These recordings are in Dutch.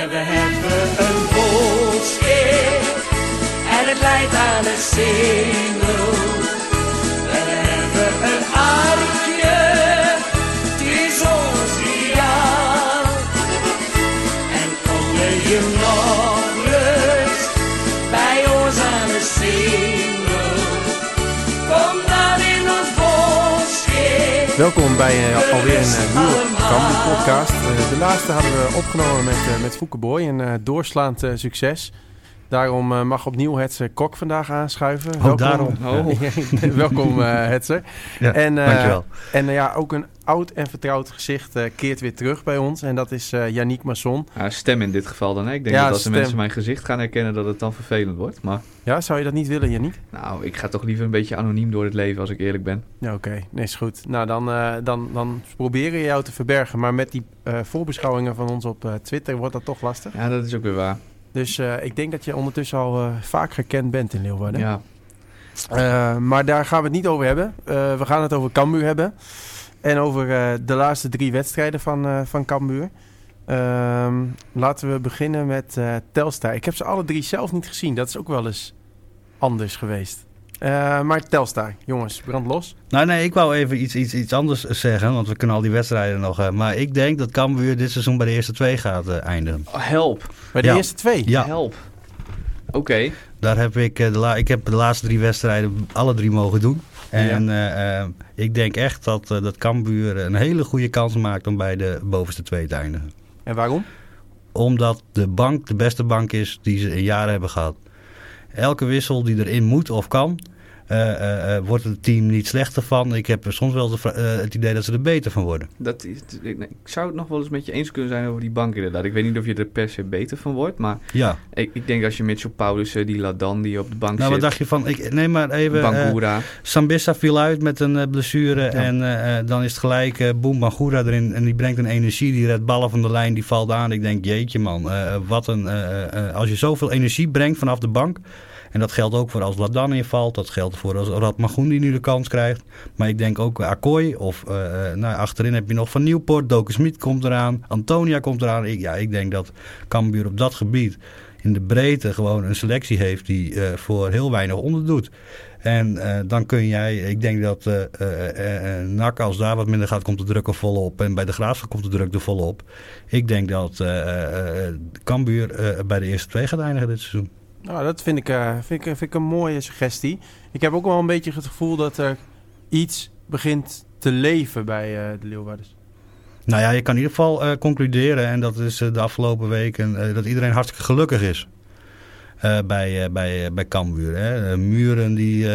En we hebben een volkskeer en het leidt aan een singel. Welkom bij eh, alweer een uh, nieuwe podcast. Eh, de laatste hadden we opgenomen met, eh, met Boy, een eh, doorslaand eh, succes. Daarom eh, mag opnieuw Hetzer Kok vandaag aanschuiven. Oh, daarom. welkom eh Hetzer. Ja, En, eh, dankjewel. En eh, ja, ook een oud en vertrouwd gezicht eh, keert weer terug bij ons. En dat is eh Yannick Masson. Ja, stem in dit geval dan. Hè? Ik denk Ja, dat als stem. de mensen mijn gezicht gaan herkennen, dat het dan vervelend wordt. Maar Ja, zou je dat niet willen, Yannick? nou, ik ga toch liever een beetje anoniem door het leven, als ik eerlijk ben. Ja, oké. Nee, is goed. Nou, dan, eh, dan, dan proberen we jou te verbergen. Maar met die eh, voorbeschouwingen van ons op eh, Twitter wordt dat toch lastig. Ja, dat is ook weer waar. Dus eh, ik denk dat je ondertussen al eh, vaak gekend bent in Leeuwarden. Ja, Eh, maar daar gaan we het niet over hebben. We gaan het over Cambuur hebben. En over de laatste drie wedstrijden van, van Cambuur. Ehm, laten we beginnen met Telstar. Ik heb ze alle drie zelf niet gezien. Dat is ook wel eens anders geweest. Eh, maar Telstar, jongens, brand los. Nou nee, ik wou even iets, iets, iets anders zeggen, want we kunnen al die wedstrijden nog. eh, maar ik denk dat Cambuur dit seizoen bij de eerste twee gaat eh, eindigen. Oh, help. Bij de Ja. eerste twee. Ja, Help. Oké. daar heb ik, eh, de la ik heb de laatste drie wedstrijden alle drie mogen doen. En ik denk echt dat, eh, dat Cambuur een hele goede kans maakt om bij de bovenste twee te eindigen. En waarom? Omdat de bank de beste bank is die ze in jaren hebben gehad. Elke wissel die erin moet of kan, wordt het team niet slechter van. Ik heb soms wel de eh, het idee dat ze er beter van worden. Dat is, ik, zou het nog wel eens met je eens kunnen zijn over die bank inderdaad. Ik weet niet of je er per se beter van wordt, maar Ja, ik, ik denk als je Mitchell Paulussen, die Ladan die op de bank nou wat zit, dacht je van, ik neem maar even, eh, Bangura. Sambissa viel uit met een eh, blessure Ja. en eh, eh, dan is het gelijk eh Boem Bangura erin en die brengt een energie, die redt ballen van de lijn, die valt aan. Ik denk, jeetje man, eh, wat een, eh, eh, als je zoveel energie brengt vanaf de bank, en dat geldt ook voor als Ladan invalt, dat geldt voor als Radmagoen die nu de kans krijgt. Maar ik denk ook Akkooi of eh, eh, nou, achterin heb je nog Van Nieuwpoort, Doken Smit komt eraan, Antonia komt eraan. Ik, ja, ik denk dat Cambuur op dat gebied in de breedte gewoon een selectie heeft die eh, voor heel weinig onderdoet. En dan kun jij, ik denk dat eh, NAC als daar wat minder gaat, komt de druk er volop. En bij de Graafschap komt de druk er volop. Ik denk dat Cambuur bij de eerste twee gaat eindigen dit seizoen. Nou, dat vind ik, eh, vind, ik, vind ik een mooie suggestie. Ik heb ook wel een beetje het gevoel dat er iets begint te leven bij eh, de Leeuwarders. Nou ja, je kan in ieder geval eh, concluderen, en dat is de afgelopen weken, dat iedereen hartstikke gelukkig is. bij, bij, bij Cambuur. Hè. Muren, die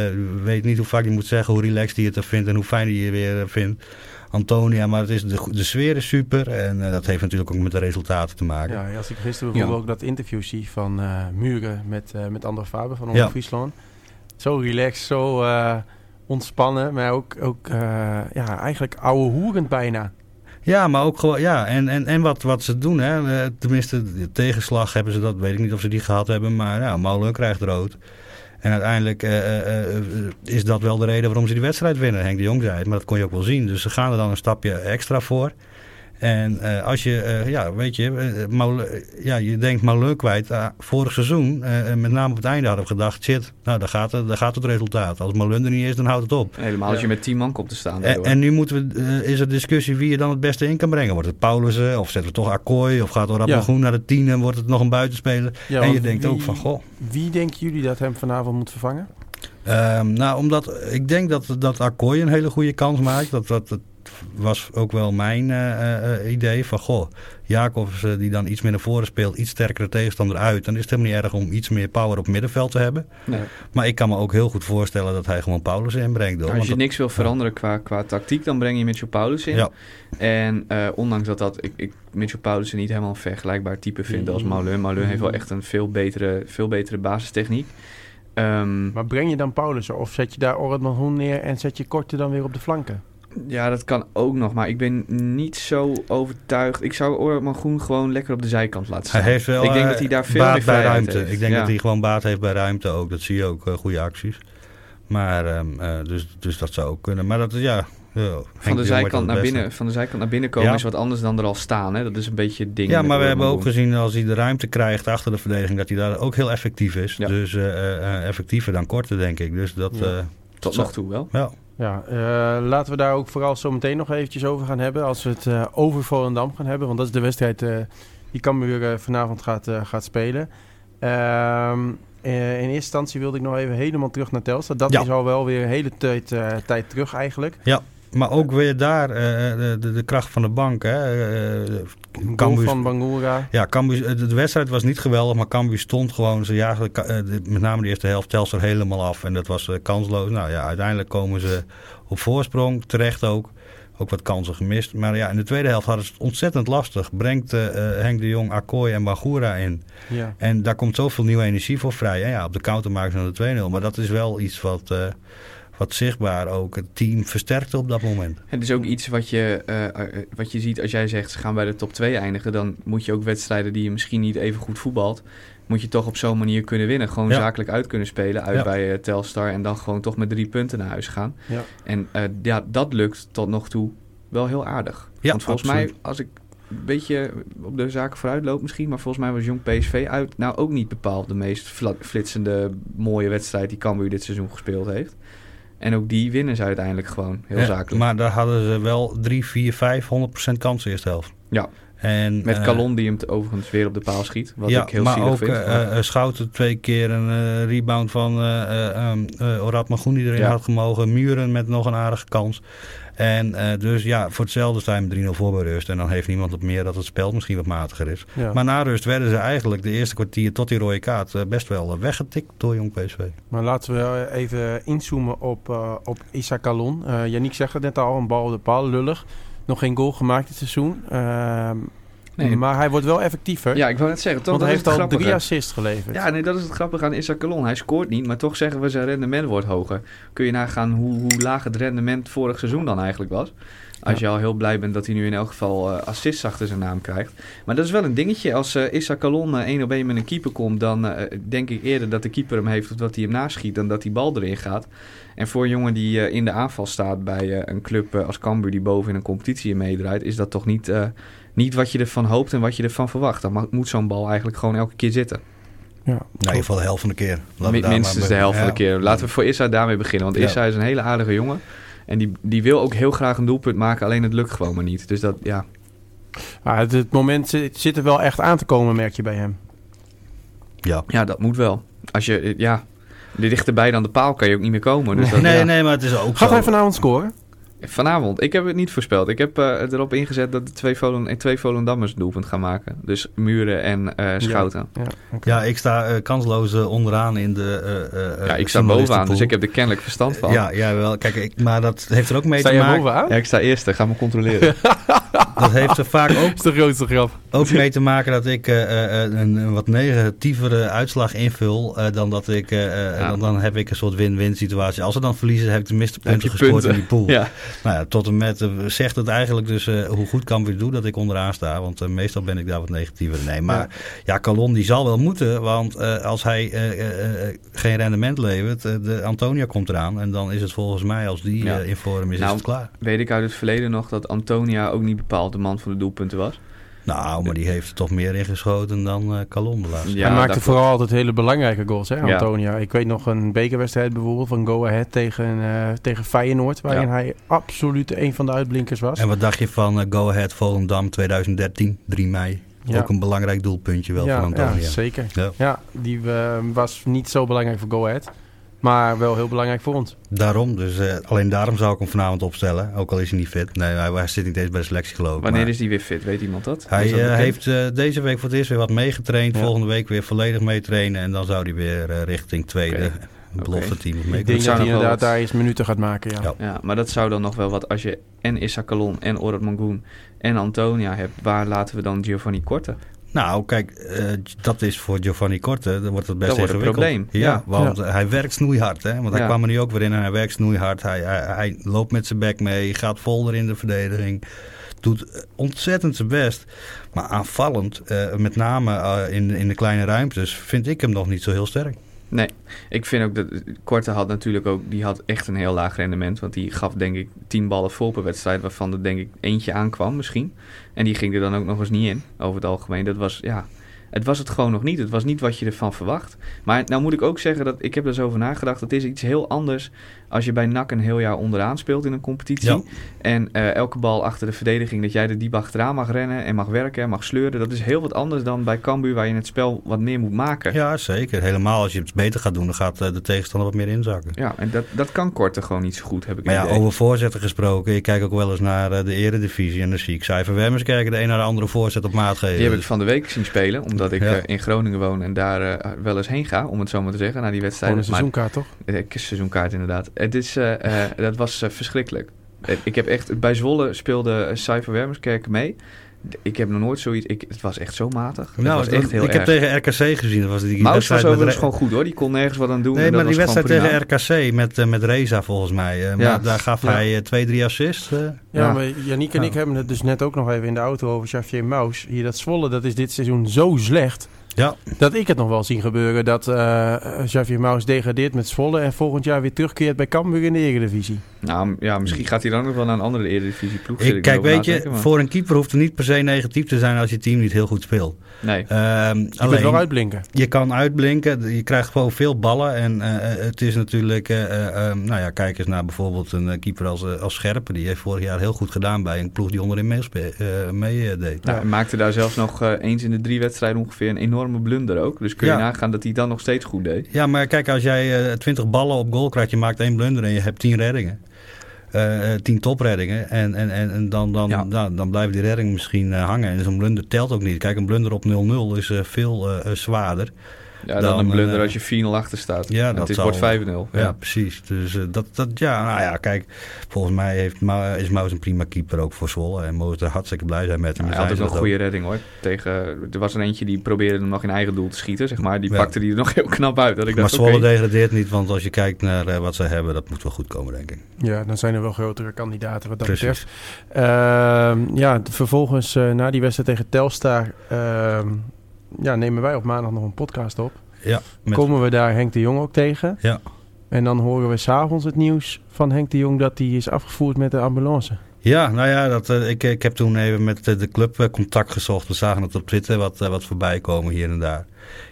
weet niet hoe vaak je moet zeggen hoe relaxed hij het er vindt en hoe fijn hij je weer vindt. Antonia, maar het is de, de sfeer is super en eh, dat heeft natuurlijk ook met de resultaten te maken. Ja, als ik gisteren bijvoorbeeld ook dat interview zie van eh, Muren met, eh met Andor Faber van Onder Ja. Friesland. Zo relaxed, zo eh, ontspannen, maar ook, ook eh, ja, eigenlijk ouwe hoerend bijna. Ja, maar ook gewoon, ja, en, en, en wat, wat ze doen, hè, tenminste, de tegenslag hebben ze dat, weet ik niet of ze die gehad hebben, maar ja, Molen krijgt rood. En uiteindelijk eh, eh, eh, is dat wel de reden waarom ze die wedstrijd winnen. Henk de Jong zei maar dat kon je ook wel zien. Dus ze gaan er dan een stapje extra voor. En eh, als je, eh, ja, weet je, eh, Molen- ja, je denkt Molen kwijt. Vorig seizoen, eh, met name op het einde hadden we gedacht, shit, nou, daar gaat, het, daar gaat het resultaat. Als Molen er niet is, dan houdt het op. Helemaal als je met 10 man komt te staan. En, nu moeten we, is er discussie wie je dan het beste in kan brengen. Wordt het Paulussen of zetten we toch Akkooi of gaat Orabbegoen naar de tien en wordt het nog een buitenspeler? Ja, en je denkt wie- ook van, goh. Wie denken jullie dat hem vanavond moet vervangen? Ehm, nou, omdat ik denk dat, dat Akkooi een hele goede kans maakt. Dat, dat, dat was ook wel mijn eh, eh, idee van, goh, Jacobs eh, die dan iets meer naar voren speelt, iets sterkere tegenstander uit. Dan is het helemaal niet erg om iets meer power op middenveld te hebben. Nee. Maar ik kan me ook heel goed voorstellen dat hij gewoon Paulussen inbrengt. Hoor. als je dat- niks wil veranderen qua, qua tactiek, dan breng je Mitchell Paulus in. Ja. En eh, ondanks dat, dat ik, ik Mitchell Paulussen niet helemaal een vergelijkbaar type vind als Maulun. Maulun heeft wel echt een veel betere, veel betere basistechniek. Ehm, Maar breng je dan Paulus of zet je daar Orad Hoen neer en zet je Korte dan weer op de flanken? Ja, dat kan ook nog, maar ik ben niet zo overtuigd. Ik zou Orman Groen gewoon lekker op de zijkant laten staan. Hij heeft wel ik denk eh, dat hij daar veel baat meer bij ruimte. heeft. Ik denk Ja. dat hij gewoon baat heeft bij ruimte ook. Dat zie je ook, eh, goede acties. Maar, ehm, eh, dus, dus dat zou ook kunnen. Maar dat, ja, Van de, zijkant naar binnen, van de zijkant naar binnen komen Ja. is wat anders dan er al staan. Hè? Dat is een beetje het ding. Ja, maar we hebben ook gezien als hij de ruimte krijgt achter de verdediging, dat hij daar ook heel effectief is. Ja. Dus eh, eh, eh, effectiever dan korter, denk ik. Dus dat, eh, Tot nog toe wel. ja. Ja, eh, laten we daar ook vooral zo meteen nog eventjes over gaan hebben. Als we het eh, over Volendam gaan hebben. Want dat is de wedstrijd eh, die Cambuur vanavond gaat, gaat spelen. Ehm, eh, in eerste instantie wilde ik nog even helemaal terug naar Telstar. Dat Ja. is al wel weer een hele tijd, tijd terug eigenlijk. Maar ook weer daar eh, de, de, de kracht van de bank. Hè. Eh, Cambuur- van Bangura. Ja, Cambuur, de, de wedstrijd was niet geweldig, maar Cambuur stond gewoon. Ze jagen eh, met name de eerste helft Telstar helemaal af. En dat was eh, kansloos. Nou ja, uiteindelijk komen ze op voorsprong. Terecht ook. Ook wat kansen gemist. Maar ja, in de tweede helft hadden ze het ontzettend lastig. Brengt eh, eh, Henk de Jong, Akkooi en Bagura in. Ja. En daar komt zoveel nieuwe energie voor vrij. En ja, op de counter maken ze dan de 2-0. Maar dat is wel iets wat, eh, wat zichtbaar ook het team versterkte op dat moment. Het is ook iets wat je, eh, eh, wat je ziet als jij zegt ze gaan bij de top 2 eindigen. Dan moet je ook wedstrijden die je misschien niet even goed voetbalt. Moet je toch op zo'n manier kunnen winnen. Gewoon Ja. zakelijk uit kunnen spelen. Uit Ja. bij eh, Telstar. En dan gewoon toch met drie punten naar huis gaan. Ja. En eh, ja, dat lukt tot nog toe wel heel aardig. Ja, Want volgens absoluut. mij, als ik een beetje op de zaken vooruit loop misschien. Maar volgens mij was Jong PSV uit nou ook niet bepaald de meest flitsende mooie wedstrijd die Cambuur dit seizoen gespeeld heeft. En ook die winnen ze uiteindelijk gewoon heel Ja, zakelijk. Maar daar hadden ze wel 3, 4, 5, 100% kans eerste helft. Ja. En, Met eh, Calon die hem overigens weer op de paal schiet. Wat ja, ik heel maar zielig ook vind. eh, eh, Schouten twee keer een eh, rebound van eh eh, um, eh, Orad Magoen die erin Ja. had gemogen. Muren met nog een aardige kans. En eh, dus ja, voor hetzelfde je met 3-0 voor bij rust. En dan heeft niemand het meer dat het spel misschien wat matiger is. Ja. Maar na rust werden ze eigenlijk de eerste kwartier tot die rode kaart eh, best wel eh, weggetikt door Jong PSV. Maar laten we even inzoomen op, eh op Issa Kalon. Yannick zegt het net al, een bal op de paal, lullig. Nog geen goal gemaakt dit seizoen. Nee. Maar hij wordt wel effectiever. ja, ik wou net zeggen. Toch, want hij heeft al drie assists geleverd. Ja, nee, dat is het grappige aan Issa Calon. Hij scoort niet, maar toch zeggen we zijn rendement wordt hoger. Kun je nagaan hoe, hoe laag het rendement vorig seizoen dan eigenlijk was. Als je al heel blij bent dat hij nu in elk geval eh, assists achter zijn naam krijgt. Maar dat is wel een dingetje. Als eh Issa Calon eh, één op één met een keeper komt, dan denk ik eerder dat de keeper hem heeft of dat hij hem naschiet dan dat die bal erin gaat. En voor een jongen die in de aanval staat bij een club als Cambuur die boven in een competitie meedraait, is dat toch niet, niet wat je ervan hoopt en wat je ervan verwacht. Dan moet zo'n bal eigenlijk gewoon elke keer zitten. Ja. Nou, in ieder geval de helft van de keer. Minstens de helft van de keer. Laten we voor Issa daarmee beginnen. Want Ja. Issa is een hele aardige jongen. En die, die wil ook heel graag een doelpunt maken. Alleen het lukt gewoon maar niet. Dus dat, ja. Ah, het, het moment zit, zit er wel echt aan te komen, merk je bij hem. Ja. ja, dat moet wel. Als je, ja, dichterbij dan de paal kan je ook niet meer komen. Dus dat, Nee, ja. nee, maar het is ook Gaat zo. hij vanavond scoren? Vanavond, ik heb het niet voorspeld. Ik heb eh, erop ingezet dat de twee, Volend, twee Volendammers een doelpunt gaan maken. Dus Muren en eh, Schouten. Ja, oké. Ja, ik sta eh, kansloos eh, onderaan in de. eh, eh, Ja, eh, ik sta bovenaan, dus ik heb er kennelijk verstand van. Ja, ja, wel. Kijk, ik, maar dat heeft er ook mee Sta te je maken. bovenaan? Ja, ik sta eerste. Ga me controleren. Dat heeft er vaak ook, is de grootste grap. ook mee te maken dat ik eh, eh, een, een wat negatievere uitslag invul eh, dan dat ik. Ja. dan, dan heb ik een soort win-win situatie. Als ze dan verliezen, heb ik tenminste punten gescoord punten. in die pool. ja. Nou ja, tot en met zegt het eigenlijk dus hoe goed kan weer doen dat ik onderaan sta. Want meestal ben ik daar wat negatiever. Nee, maar ja, Calon die zal wel moeten. Want als hij geen rendement levert, de Antonia komt eraan. En dan is het volgens mij, als die Ja. in vorm is, Nou, is het klaar. Weet ik uit het verleden nog dat Antonia ook niet bepaald de man van de doelpunten was. Nou, maar die heeft er toch meer ingeschoten dan eh Calon laatste. Ja, hij maakte vooral altijd hele belangrijke goals, hè, Ja. Antonia. Ik weet nog een bekerwedstrijd bijvoorbeeld van Go Ahead tegen, eh, tegen Feyenoord... waarin Ja. hij absoluut een van de uitblinkers was. En wat dacht je van eh, Go Ahead Volendam 2013, 3 mei? Ja. Ook een belangrijk doelpuntje wel ja, van Antonia. Ja, zeker. Ja. Ja, die was niet zo belangrijk voor Go Ahead. Maar wel heel belangrijk voor ons. Daarom, dus eh, alleen daarom zou ik hem vanavond opstellen. Ook al is hij niet fit. Nee, hij, hij zit niet eens bij de selectie geloof ik. Wanneer maar- is die weer fit? Weet iemand dat? Hij dat eh, heeft eh, deze week voor het eerst weer wat meegetraind. Ja. Volgende week weer volledig meetrainen. En dan zou hij weer eh, richting tweede Oké. belofte team mee Ik kunnen. denk zou dat hij inderdaad wat- daar eens minuten gaat maken, ja. Ja. Ja, maar dat zou dan nog wel wat als je en Issa Calon en Orad Mangoen en Antonia hebt. Waar laten we dan Giovanni Korte? Nou, kijk, eh, dat is voor Giovanni Korte, dan wordt het best Dat wordt een probleem, Ja, ja. want hij werkt snoeihard. Hè? Want hij Ja. kwam er nu ook weer in en hij werkt snoeihard. Hij, hij, hij loopt met zijn bek mee, gaat vol in de verdediging. Doet eh, ontzettend zijn best. Maar aanvallend, eh, met name eh, in, in de kleine ruimtes, vind ik hem nog niet zo heel sterk. Nee, ik vind ook dat Korte had natuurlijk ook, die had echt een heel laag rendement. Want die gaf denk ik 10 ballen vol per wedstrijd, waarvan er denk ik eentje aankwam misschien. En die ging er dan ook nog eens niet in, over het algemeen. Dat was, ja, het was het gewoon nog niet. Het was niet wat je ervan verwacht. Maar nou moet ik ook zeggen dat ik heb er zo over nagedacht. Het is iets heel anders als je bij NAC een heel jaar onderaan speelt in een competitie. Ja. En eh, elke bal achter de verdediging, dat jij er diep achteraan mag rennen en mag werken en mag sleuren. Dat is heel wat anders dan bij Cambuur waar je het spel wat meer moet maken. Ja, zeker. Helemaal als je het beter gaat doen, dan gaat eh, de tegenstander wat meer inzakken. Ja, en dat, dat kan Korte gewoon niet zo goed, heb ik Maar ja, idee. over voorzetten gesproken. Ik kijk ook wel eens naar eh, de eredivisie. En dan zie ik Cijfer Wemmers kijken de een naar de andere voorzet op maat geven. Die heb ik van de week zien spelen, omdat ik Ja. in Groningen woon en daar wel eens heen ga, om het zo maar te zeggen, naar die Gewoon wedstrijden. een Maar seizoenkaart, toch? Eh, seizoenkaart inderdaad. Het is, eh, eh, dat was eh, verschrikkelijk. Ik heb echt, bij Zwolle speelde uh, Cypher Wermerskerk mee. Ik heb nog nooit zoiets, ik, het was echt zo matig. het Nou, was echt heel ik erg. heb tegen RKC gezien. Dat was die Maus was overigens gewoon goed hoor, die kon nergens wat aan doen. Nee, en dat maar die was wedstrijd tegen RKC met, met Reza volgens mij. eh, Ja. maar daar gaf Ja. hij eh, twee, drie assists. eh. Ja, Ja. maar Yannick en Ja. ik hebben het dus net ook nog even in de auto over Xavier Maus. Hier dat Zwolle, dat is dit seizoen zo slecht. Ja. Dat ik het nog wel zien gebeuren dat eh Xavier Maus degradeert met Zwolle en volgend jaar weer terugkeert bij Cambuur in de Eredivisie. Nou ja, misschien gaat hij dan nog wel naar een andere Eredivisie ploeg. Ik, kijk, weet je, maar- voor een keeper hoeft het niet per se negatief te zijn als je team niet heel goed speelt. Nee, Ehm, Je kunt alleen, wel uitblinken. je kan uitblinken, je krijgt gewoon veel ballen. En eh, het is natuurlijk, eh, eh, eh, nou ja, kijk eens naar bijvoorbeeld een eh, keeper als, eh, als Scherpen. Die heeft vorig jaar heel goed gedaan bij een ploeg die onderin meespe- eh, mee eh, deed. nou, hij maakte daar zelfs nog eh, eens in de drie wedstrijden ongeveer een enorme blunder ook. Dus kun je Ja. nagaan dat hij dan nog steeds goed deed. Ja, maar kijk, als jij eh, 20 ballen op goal krijgt, je maakt één blunder en je hebt 10 reddingen. Eh, tien topreddingen. En, en, en, en dan, dan, Ja. nou, dan blijven die reddingen misschien eh, hangen. En zo'n blunder telt ook niet. Kijk, een blunder op 0-0 is eh, veel zwaarder. Ja, dan, Dan, een blunder eh, als je 4-0 achter staat. Ja, En dat het zal- wordt 5-0. Ja, precies. Dus eh, dat, dat, ja, nou ja, kijk. Volgens mij heeft Ma is Maus een prima keeper ook voor Zwolle. En mogen er hartstikke blij zijn met hem. hij Dan had ook een goede redding hoor. Tegen, er was er eentje die probeerde hem nog in eigen doel te schieten, zeg maar. Die Ja. pakte die er nog heel knap uit. Dat ik. Maar dacht, Zwolle degradeert niet, want als je kijkt naar eh, wat ze hebben, dat moet wel goed komen, denk ik. Ja, dan zijn er wel grotere kandidaten wat dat Precies. betreft. Ehm, ja, vervolgens eh, na die wedstrijd tegen Telstar ehm, ja, nemen wij op maandag nog een podcast op. Ja, met, Komen we daar Henk de Jong ook tegen. Ja. En dan horen we s'avonds het nieuws van Henk de Jong dat hij is afgevoerd met de ambulance. Ja, nou ja, dat, eh, ik, ik heb toen even met de club eh, contact gezocht. We zagen het op Twitter wat, eh, wat voorbij komen hier en daar.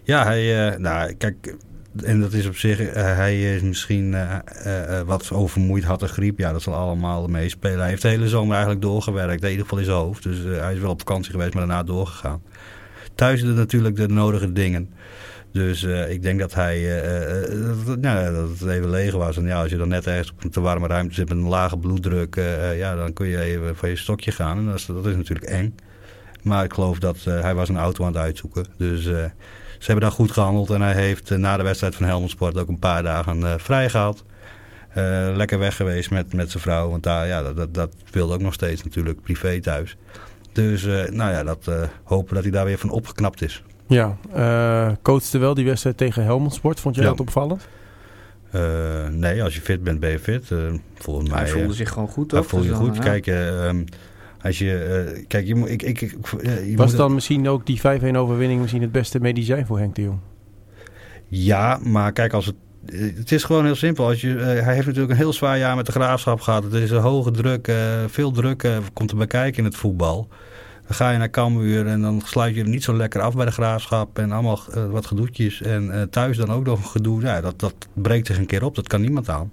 Ja, hij, nou kijk, en dat is op zich, hij is misschien wat overmoeid, had een griep. Ja, dat zal allemaal meespelen. Hij heeft de hele zomer eigenlijk doorgewerkt, in ieder geval in zijn hoofd. Dus hij is wel op vakantie geweest, maar daarna doorgegaan. Thuis er natuurlijk de nodige dingen. Dus eh, ik denk dat hij, eh, eh, dat, nou, dat het even leeg was. En ja, als je dan net ergens op een te warme ruimte zit met een lage bloeddruk, ja, dan kun je even van je stokje gaan. En dat is, natuurlijk eng. Maar ik geloof dat hij was een auto aan het uitzoeken. Dus ze hebben daar goed gehandeld. En hij heeft na de wedstrijd van Helmond Sport ook een paar dagen vrij gehad. Eh, lekker weg geweest met, met zijn vrouw. Want daar, ja, dat, dat, dat speelde ook nog steeds natuurlijk privé thuis. Dus eh, nou ja, dat, eh, hopen dat hij daar weer van opgeknapt is. Ja, eh coachte wel die wedstrijd tegen Helmond Sport. Vond jij Ja. dat opvallend? Eh, nee, als je fit bent, ben je fit. Eh, volgens mij Hij voelde zich gewoon goed, hij toch? voel je Dus goed. ja. Kijk, eh, ehm, als je... eh, kijk, je moet... Ik, ik, ik, je Was moet- dan misschien ook die 5-1 overwinning misschien het beste medicijn voor Henk de Jong? Ja, maar kijk, als het... eh, Het is gewoon heel simpel. Als je, eh, hij heeft natuurlijk een heel zwaar jaar met de graafschap gehad. Het is een hoge druk, eh, veel druk komt erbij kijken in het voetbal. Dan ga je naar Cambuur en dan sluit je er niet zo lekker af bij de graafschap. En allemaal wat gedoetjes. En thuis dan ook nog een gedoe. Dat, dat breekt zich een keer op. Dat kan niemand aan.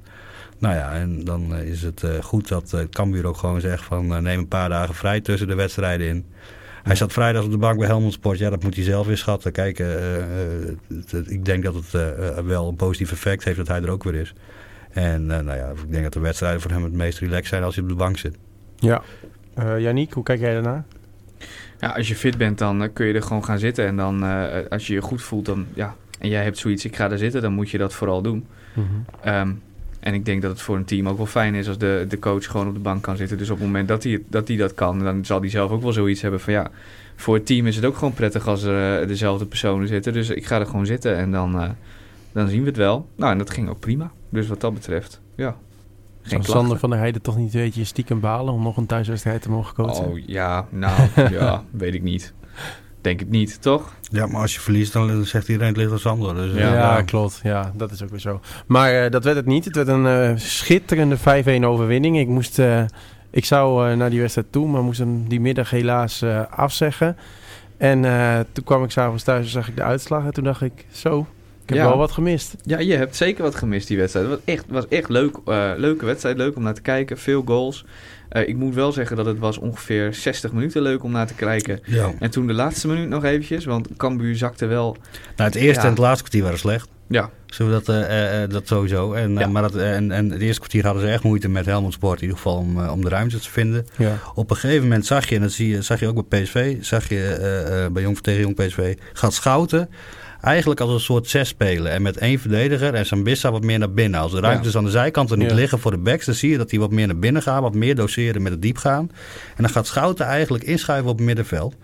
Nou ja, en dan is het goed dat Cambuur ook gewoon zegt van neem een paar dagen vrij tussen de wedstrijden in. Hij zat vrijdag op de bank bij Helmond Sport. Ja, dat moet hij zelf weer schatten. Kijk, eh, eh, ik denk dat het eh, wel een positief effect heeft dat hij er ook weer is. En eh, nou ja, ik denk dat de wedstrijden voor hem het meest relaxed zijn als hij op de bank zit. Ja. Uh, Yannick, hoe kijk jij daarnaar? Ja, als je fit bent, dan kun je er gewoon gaan zitten. En dan, eh, als je je goed voelt, dan ja. En jij hebt zoiets, ik ga er zitten, dan moet je dat vooral doen. Ehm, en ik denk dat het voor een team ook wel fijn is als de, de coach gewoon op de bank kan zitten. Dus op het moment dat hij, dat hij dat kan, dan zal hij zelf ook wel zoiets hebben van ja. Voor het team is het ook gewoon prettig als er eh, dezelfde personen zitten. Dus ik ga er gewoon zitten en dan, eh, dan zien we het wel. Nou, en dat ging ook prima. Dus wat dat betreft, ja. Geen. Sander van der Heijden toch niet een beetje stiekem balen om nog een thuiswedstrijd te mogen coachen? Oh ja, nou ja, weet ik niet. Denk ik niet, toch? Ja, maar als je verliest, dan zegt iedereen het ligt aan Sander. Dus, eh, Ja, Ja. klopt. Ja, dat is ook weer zo. Maar eh, dat werd het niet. Het werd een eh, schitterende 5-1 overwinning. Ik moest... eh, ik zou eh, naar die wedstrijd toe, maar moest hem die middag helaas eh, afzeggen. En eh, toen kwam ik s'avonds thuis en zag ik de uitslag. En toen dacht ik, zo, ik heb Ja. wel wat gemist. Ja, je hebt zeker wat gemist die wedstrijd. Het was echt, was echt leuk, eh, leuke wedstrijd, leuk om naar te kijken. Veel goals. Eh, ik moet wel zeggen dat het was ongeveer 60 minuten leuk om naar te kijken. ja. En toen de laatste minuut nog eventjes, want Cambuur zakte wel... Nou, het eerste Ja. en het laatste kwartier waren slecht. Ja, dat, eh, eh, dat sowieso. En, Ja. maar dat, en, en het eerste kwartier hadden ze echt moeite met Helmond Sport. In ieder geval om, om de ruimte te vinden. Op een gegeven moment zag je, en dat zie je, zag je ook bij PSV, zag je bij Jong tegen Jong PSV, gaat Schouten eigenlijk als een soort zes spelen. En met één verdediger en Sambissa wat meer naar binnen. Als de ruimtes aan de zijkanten niet Ja. liggen voor de backs, dan zie je dat hij wat meer naar binnen gaat, wat meer doseren met het diep gaan. En dan gaat Schouten eigenlijk inschuiven op het middenveld.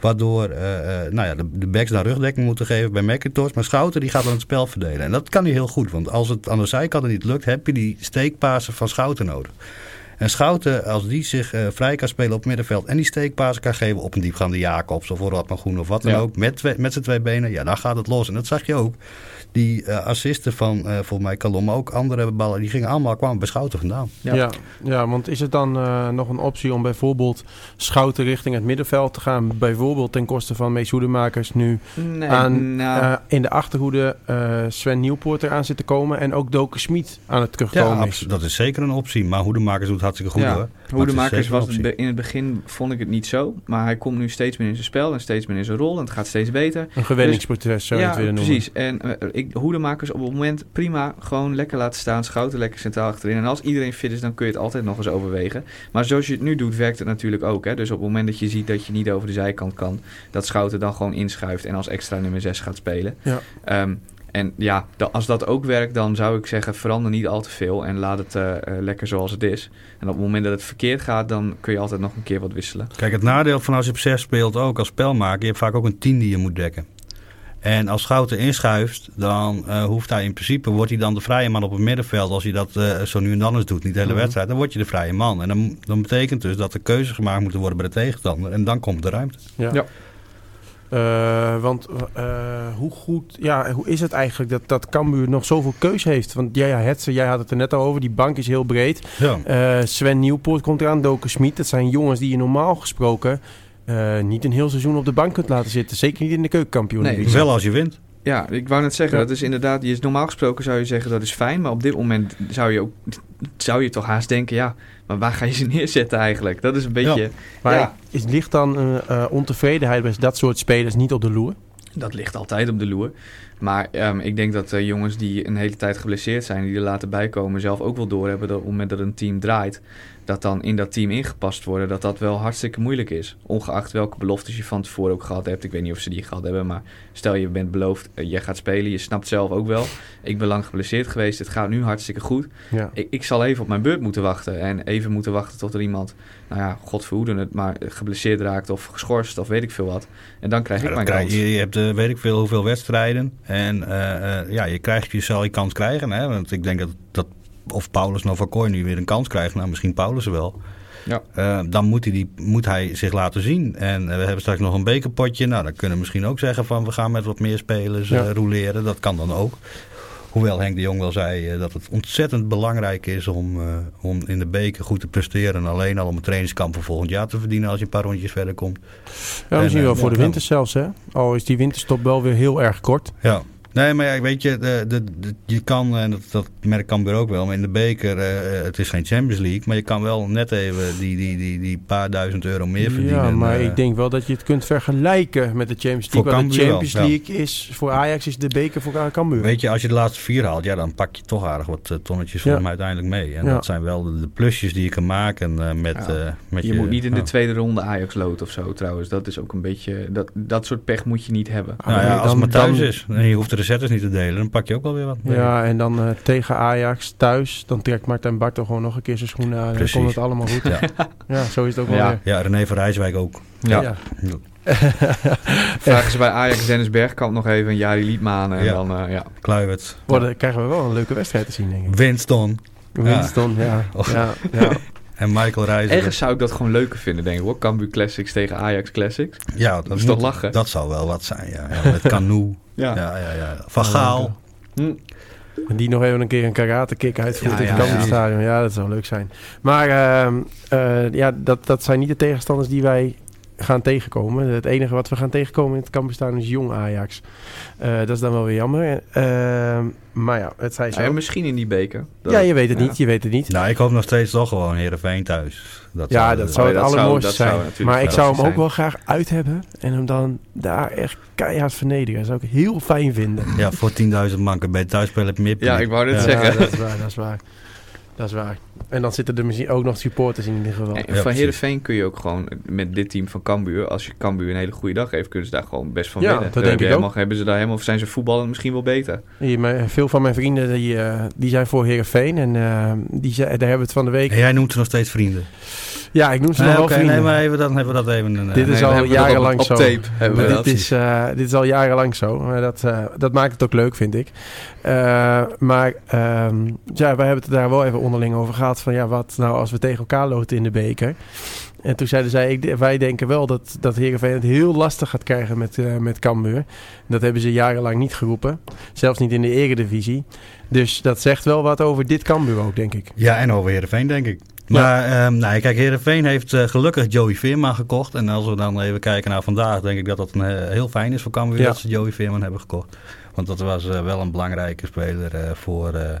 Waardoor eh, eh, nou ja, de, de backs dan rugdekking moeten geven bij McIntosh. Maar Schouten die gaat dan het spel verdelen. En dat kan hij heel goed. Want als het aan de zijkanten niet lukt, heb je die steekpasen van Schouten nodig. En Schouten, als die zich eh, vrij kan spelen op het middenveld en die steekpasen kan geven op een diepgaande Jacobs of Rodman Groen of wat dan Ja. ook, met, met zijn twee benen, ja, dan gaat het los. En dat zag je ook. Die eh, assisten van eh, volgens mij Kalom, maar ook andere ballen, die gingen allemaal kwamen bij Schouten vandaan. Ja. Ja. Ja, want is het dan eh, nog een optie om bijvoorbeeld Schouten richting het middenveld te gaan? Bijvoorbeeld ten koste van Mees Hoedemakers nu nee, aan, nou, eh, in de achterhoede eh, Sven Nieuwpoort eraan zit te komen en ook Doken Schmid aan het Ja, terugkomen is. dat is zeker een optie. Maar Hoedemakers doet hartstikke goed Ja. hoor. Hoedemakers was het in het begin vond ik het niet zo. Maar hij komt nu steeds meer in zijn spel en steeds meer in zijn rol. En het gaat steeds beter. Een gewenningsproces zou je ja, het willen noemen. precies. En eh, ik, hoedemakers op het moment prima gewoon lekker laten staan. Schouten lekker centraal achterin. En als iedereen fit is, dan kun je het altijd nog eens overwegen. Maar zoals je het nu doet, werkt het natuurlijk ook. Hè? Dus op het moment dat je ziet dat je niet over de zijkant kan, dat Schouten dan gewoon inschuift en als extra nummer 6 gaat spelen. Ja. Ehm, en ja, als dat ook werkt, dan zou ik zeggen, verander niet al te veel en laat het eh, eh, lekker zoals het is. En op het moment dat het verkeerd gaat, dan kun je altijd nog een keer wat wisselen. Kijk, het nadeel van als je op 6 speelt ook als spelmaker, je hebt vaak ook een 10 die je moet dekken. En als Schouten inschuift, dan eh, hoeft hij in principe, wordt hij dan de vrije man op het middenveld. Als hij dat eh, zo nu en dan eens doet, niet de hele Mhm. wedstrijd, dan word je de vrije man. En dan, dan betekent dus dat er keuzes gemaakt moeten worden bij de tegenstander. En dan komt de ruimte. Ja. Ja. Eh, want eh, hoe goed, ja, hoe is het eigenlijk dat, dat Cambuur nog zoveel keus heeft? Want ja, ja, Hetze, jij had het er net al over, die bank is heel breed. Ja. Eh, Sven Nieuwpoort komt eraan, Doken Smit. Dat zijn jongens die je normaal gesproken eh, niet een heel seizoen op de bank kunt laten zitten. Zeker niet in de keukenkampioen. Nee, Wel als je wint. Ja, ik wou net zeggen, Ja. dat is inderdaad, je is normaal gesproken zou je zeggen dat is fijn, maar op dit moment zou je ook, zou je toch haast denken, ja, maar waar ga je ze neerzetten eigenlijk? Dat is een beetje, Maar ja, is, ligt dan eh, eh, ontevredenheid bij dat soort spelers niet op de loer? dat ligt altijd op de loer. Maar ehm, ik denk dat eh, jongens die een hele tijd geblesseerd zijn, die er later bij komen, zelf ook wel doorhebben dat op het moment dat een team draait, dat dan in dat team ingepast worden, dat dat wel hartstikke moeilijk is. Ongeacht welke beloftes je van tevoren ook gehad hebt. Ik weet niet of ze die gehad hebben, maar stel je bent beloofd, eh, jij gaat spelen, je snapt zelf ook wel. Ik ben lang geblesseerd geweest, het gaat nu hartstikke goed. Ja. Ik, ik zal even op mijn beurt moeten wachten. En even moeten wachten tot er iemand, nou ja, god verhoede het, maar geblesseerd raakt of geschorst of weet ik veel wat. En dan krijg Ja, ik mijn krijg kans. je, je hebt eh, weet ik veel hoeveel wedstrijden. En eh, ja, je krijgt, je zal je kans krijgen. Hè? Want ik denk dat, dat of Paulus Novakoy nu weer een kans krijgt. Nou, misschien Paulus wel. Ja. Eh, dan moet hij, die, moet hij zich laten zien. En eh, we hebben straks nog een bekerpotje. Nou, dan kunnen we misschien ook zeggen van we gaan met wat meer spelers eh Ja. roleren. Dat kan dan ook. Hoewel Henk de Jong wel zei eh, dat het ontzettend belangrijk is om, eh, om in de beker goed te presteren. En alleen al om een trainingskamp voor volgend jaar te verdienen als je een paar rondjes verder komt. Ja, misschien En, wel eh, voor de winter zelfs, hè? Al is die winterstop wel weer heel erg kort. Ja. Nee, maar ja, weet je, de, de, de- je kan, en dat, dat merkt Cambuur ook wel, maar in de beker, eh, het is geen Champions League, maar je kan wel net even die, die, die, die paar duizend euro meer verdienen. Ja, maar eh. ik denk wel dat je het kunt vergelijken met de Champions Voor League. De wel, Champions ja. League is voor Ajax is de beker voor Cambuur. Weet je, als je de laatste vier haalt, ja, dan pak je toch aardig wat eh, tonnetjes voor Ja. hem uiteindelijk mee. En Ja. dat zijn wel de, de plusjes die je kan maken eh, met, Ja. eh, met Je moet niet in de ja. tweede ronde Ajax lood of zo trouwens. Dat is ook een beetje... Dat, dat soort pech moet je niet hebben. Ah, Nou ja, als dan- het maar thuis dan- is en je hoeft de recettes niet te delen, dan pak je ook wel weer wat. Ja, en dan eh, tegen Ajax thuis, dan trekt Martijn Bartel gewoon nog een keer zijn schoenen aan. En dan Precies. komt het allemaal goed. Ja. Ja, zo is het ook wel Ja. weer. ja, René van Rijswijk ook. Ja. Vragen ze bij Ajax Dennis Bergkamp nog even een Jari Liedmanen. En Ja. dan, eh, ja. Kluivert. Worden, krijgen we wel een leuke wedstrijd te zien, denk ik. Winston. Winston, ja. Och. ja, ja. En Michael Reiziger. Ergens zou ik dat gewoon leuker vinden, denk ik hoor. Cambuur Classics tegen Ajax Classics. Ja, dat is toch lachen? Dat zou wel wat zijn, ja. ja met Canoe. ja. Ja, ja, Van Gaal. Hm. En die nog even een keer een karate kick uitvoert Ja, in het ja, Cambuur ja. Stadion. Ja, dat zou leuk zijn. Maar ehm, eh, ja, dat, dat zijn niet de tegenstanders die wij gaan tegenkomen. Het enige wat we gaan tegenkomen in het Cambuur Stadion is jong Ajax. Eh, dat is dan wel weer jammer. Ehm, maar ja, het zij zo. Ja, misschien in die beker. Dat- ja, je weet het ja. niet. Je weet het niet. Nou, ik hoop nog steeds toch gewoon Heerenveen thuis. Dat Ja, zou- dat zou Oh, het allermooiste zou zijn. maar ik zou hem ook wel graag uit hebben. En hem dan daar echt keihard vernederen. Dat zou ik heel fijn vinden. Ja, voor 10.000 manken bij het thuisspelen heb je meer Ja, ik wou net Ja. zeggen. Ja, dat is waar, dat is waar. Dat is waar. En dan zitten er misschien ook nog supporters in ieder geval. Ja, van. Heerenveen kun je ook gewoon met dit team van Cambuur, als je Cambuur een hele goede dag heeft, kunnen ze daar gewoon best van Ja, winnen. dat denk ik helemaal, Hebben ze daar helemaal, of zijn ze voetballen misschien wel beter? Mijn- veel van mijn vrienden die, eh, die zijn voor Heerenveen. En eh, die, ze- daar hebben we het van de week... En jij noemt ze nog steeds vrienden. Ja, ik noem ze nog wel vrienden. nee, maar even, dan hebben we dat even... Eh, Dit is al jarenlang zo. op tape. Hebben we dit, is, eh, dit is al jarenlang zo. Maar dat, eh, dat maakt het ook leuk, vind ik. Maar ehm, ja, wij hebben het daar wel even onderling over gehad. Van ja, wat nou als we tegen elkaar loten in de beker. En toen zeiden zij, ik, wij denken wel dat, dat Heerenveen het heel lastig gaat krijgen met, eh met Cambuur. Dat hebben ze jarenlang niet geroepen. Zelfs niet in de eredivisie. Dus dat zegt wel wat over dit Cambuur ook, denk ik. Ja, en over Heerenveen denk ik. Maar ehm nou, kijk, Heerenveen heeft eh, gelukkig Joey Veerman gekocht. En als we dan even kijken naar vandaag, denk ik dat dat een, eh, heel fijn is voor Cambuur Ja. dat ze Joey Veerman hebben gekocht. Want dat was eh, wel een belangrijke speler eh, voor, eh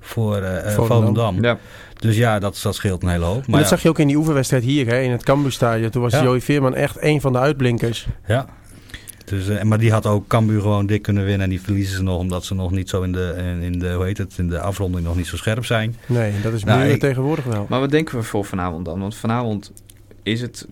voor Volendam. Ja. Dus ja, dat, dat scheelt een hele hoop. Maar Maar dat ja, zag je ook in die oefenwedstrijd hier, hè, in het Cambuurstadion. Toen was Ja. Joey Veerman echt een van de uitblinkers. ja. Dus, eh, maar die had ook Cambuur gewoon dik kunnen winnen. En die verliezen ze nog omdat ze nog niet zo in de, in, in de, hoe heet het, in de afronding nog niet zo scherp zijn. Nee, dat is Nou, ik- tegenwoordig wel. Maar wat denken we voor vanavond dan? Want vanavond is het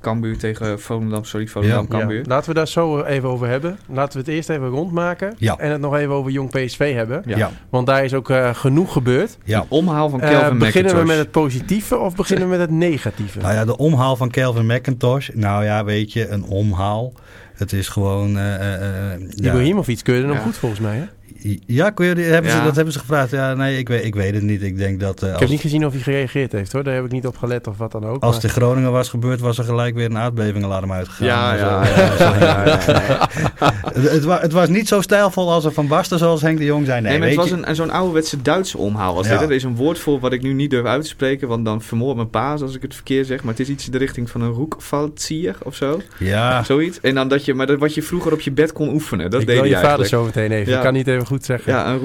Cambuur tegen Volendam, sorry, Volendam Ja. Cambuur. Ja, laten we daar zo even over hebben. Laten we het eerst even rondmaken. Ja. En het nog even over Jong PSV hebben. Ja. Ja. Want daar is ook eh, genoeg gebeurd. Ja. Omhaal van Eh, Kelvin beginnen we McIntosh. met het positieve of beginnen we met het negatieve? Nou ja, de omhaal van Kelvin McIntosh. Nou ja, weet je, een omhaal. Het is gewoon... eh, eh, eh, ja. Ibrahimovic keurde hem Ja. goed volgens mij. Hè? Ja, hebben ze, Ja. dat hebben ze gevraagd. Ja, nee, ik weet, ik weet het niet. Ik denk dat eh, Ik als, heb niet gezien of hij gereageerd heeft hoor. Daar heb ik niet op gelet of wat dan ook. als maar- het in Groningen was gebeurd, was er gelijk weer een aardbevingalarm uitgegaan. Ja, En zo. ja, het, het, wa- het was niet zo stijlvol als er Van Basten, zoals Henk de Jong zei. Nee, Nee, maar het was je- een, zo'n ouderwetse Duitse omhaal. Was Ja. dit. Er is een woord voor wat ik nu niet durf uit te spreken, want dan vermoord mijn paas als ik het verkeerd zeg. Maar het is iets in de richting van een roekvaltsier of zo. Ja, Zoiets. En dan dat je, maar dat wat je vroeger op je bed kon oefenen. Dat ik deed je vader eigenlijk. zo meteen even. Ja. Ik kan niet even goed zeggen. Ja, een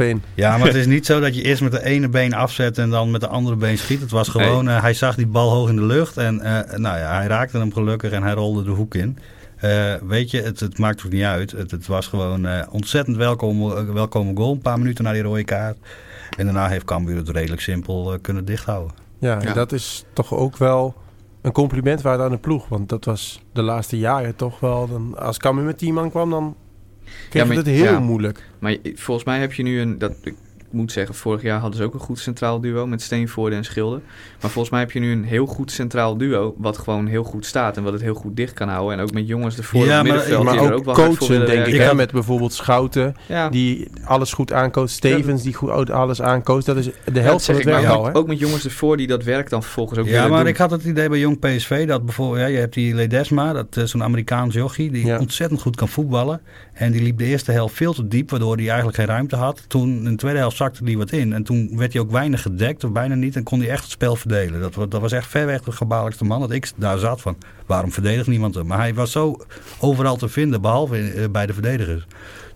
in. ja, maar het is niet zo dat je eerst met de ene been afzet en dan met de andere been schiet. Het was gewoon, eh, hij zag die bal hoog in de lucht en eh, nou ja, hij raakte hem gelukkig en hij rolde de hoek in. Eh, weet je, het, het maakt ook niet uit. Het, het was gewoon eh, ontzettend welkom, welkome goal. Een paar minuten na die rode kaart. En daarna heeft Cambuur het redelijk simpel eh, kunnen dichthouden. Ja, en Ja. dat is toch ook wel een compliment waard aan de ploeg. Want dat was de laatste jaren toch wel... Dan, als Cambuur met 10 man kwam, dan kreeg Ja, maar- het heel ja. moeilijk. Maar volgens mij heb je nu een... Dat, moet zeggen, vorig jaar hadden ze ook een goed centraal duo met Steenvoorde en Schilder. Maar volgens mij heb je nu een heel goed centraal duo wat gewoon heel goed staat en wat het heel goed dicht kan houden. En ook met jongens ervoor Ja, op maar- middenveld maar die er ook ook wel coachen, denk ik. had- met bijvoorbeeld Schouten, Ja, die alles goed aancoacht. Stevens, die goed alles aancoacht. Dat is de Ja, helft van zeg het ik, werk al? Ook met jongens ervoor die dat werk dan vervolgens ook Ja, maar doen. ik had het idee bij Jong PSV dat bijvoorbeeld, ja, je hebt die Ledesma, dat is zo'n Amerikaans jochie, die Ja. ontzettend goed kan voetballen. En die liep de eerste helft veel te diep, waardoor hij eigenlijk geen ruimte had. Toen in de tweede helft zakte hij wat in. En toen werd hij ook weinig gedekt, of bijna niet, en kon hij echt het spel verdelen. Dat, dat was echt ver weg de gevaarlijkste man dat ik daar zat van. Waarom verdedigt niemand hem? Maar hij was zo overal te vinden, behalve eh, bij de verdedigers.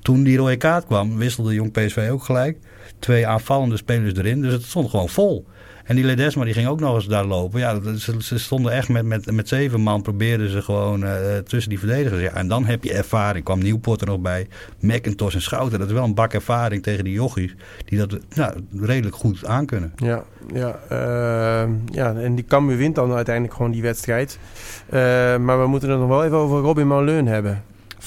Toen die rode kaart kwam, wisselde Jong PSV ook gelijk. Twee aanvallende spelers erin, dus het stond gewoon vol. En die Ledesma die ging ook nog eens daar lopen. Ja, ze, stonden echt met, met, met zeven man, probeerden ze gewoon eh, tussen die verdedigers. Ja, en dan heb je ervaring. Kwam Nieuwpoort er nog bij. McIntosh en Schouten. Dat is wel een bak ervaring tegen die jochies. Die dat nou, redelijk goed aankunnen. Ja, ja, ehm, ja, en die Cambuur wint dan uiteindelijk gewoon die wedstrijd. Eh, maar we moeten het nog wel even over Robin Malleun hebben.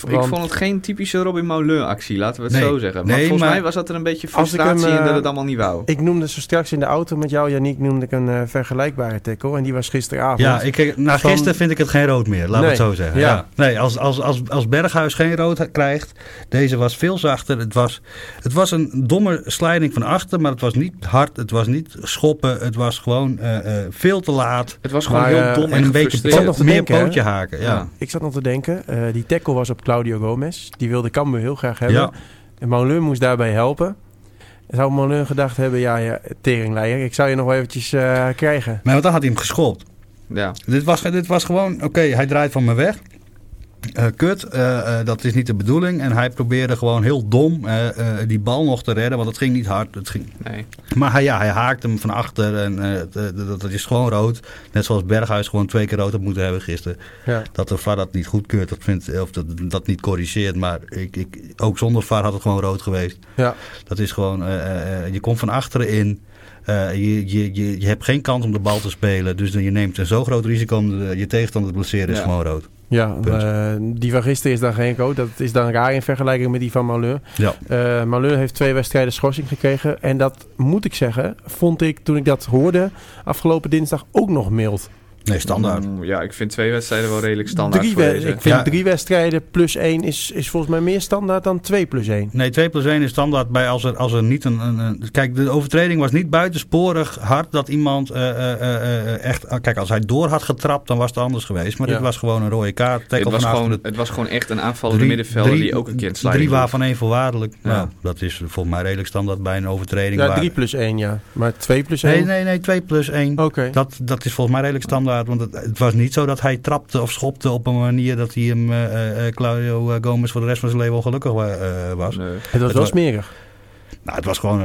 Ik vond het geen typische Robin Moulin actie, laten we het Nee. zo zeggen. Maar Nee, volgens maar- mij was dat er een beetje hem, frustratie in eh, dat het allemaal niet wou. ik noemde zo straks in de auto met jou, Yannick, noemde ik een eh, vergelijkbare tackle. En die was gisteravond. Ja, ik, na Van- gisteren vind ik het geen rood meer, laat Nee, het zo zeggen. ja. Ja. Nee, als, als, als, als Berghuis geen rood krijgt, deze was veel zachter. Het was, het was een domme slijding van achter, maar het was niet hard, het was niet schoppen. Het was gewoon eh, eh, veel te laat. Het was gewoon Maar, heel eh, dom En en een beetje meer denken, pootje haken. Ja. Ja. Ik zat nog te denken, eh, die tackle was op Claudio Gomez. Die wilde Cambuur heel graag hebben. Ja. En Moulin moest daarbij helpen. Zou Moulin gedacht hebben, ja, ja teringleier, ik zou je nog wel eventjes eh, krijgen. Maar dan had hij hem geschopt. Ja. Dit was, dit was gewoon, oké, hij draait van me weg. Eh, kut, eh, eh, dat is niet de bedoeling. En hij probeerde gewoon heel dom eh, eh, die bal nog te redden, want het ging niet hard. Het ging, Nee. Maar hij, ja, hij haakt hem van achter en dat, dat is gewoon rood. Net zoals Berghuis gewoon twee keer rood had moeten hebben gisteren. Ja. Dat de VAR dat niet goedkeurt, dat vindt, of dat, dat niet corrigeert. Maar ik, ik, ook zonder VAR had het gewoon rood geweest. Ja. Dat is gewoon, eh, eh, je komt van achteren in. Eh, je, je, je, je hebt geen kans om de bal te spelen. Dus dan je neemt een zo groot risico om de- je tegenstander te blesseren, is Ja. gewoon rood. Ja, eh, die van gisteren is dan geen rood. Dat is dan raar in vergelijking met die van Moulin. Ja. Eh Moulin heeft twee wedstrijden schorsing gekregen. En dat moet ik zeggen, vond ik toen ik dat hoorde afgelopen dinsdag ook nog mild. Nee, standaard. Mm, Ja, ik vind twee wedstrijden wel redelijk standaard Drie voor deze. ik vind Ja. drie wedstrijden plus één is, is volgens mij meer standaard dan twee plus één. Nee, 2 plus 1 is standaard bij als er, als er niet een, een, een- Kijk, de overtreding was niet buitensporig hard dat iemand eh, eh, eh, eh, echt... Kijk, als hij door had getrapt, dan was het anders geweest. Maar Ja. dit was gewoon een rode kaart. Het was, gewoon, het was gewoon echt een aanvallende middenvelder die ook een keer sliding Drie waarvan één voorwaardelijk. Ja. Nou, dat is volgens mij redelijk standaard bij een overtreding. Ja, waar- drie plus één, ja. Maar twee plus Nee, één? nee, nee, 2 plus 1. Oké. Dat, dat is volgens mij redelijk standaard. Want het, het was niet zo dat hij trapte of schopte op een manier dat hij hem, eh, eh, Claudio eh, Gomez, voor de rest van zijn leven wel gelukkig wa- eh, was. Nee. Het was wel smerig. Nou, het was gewoon,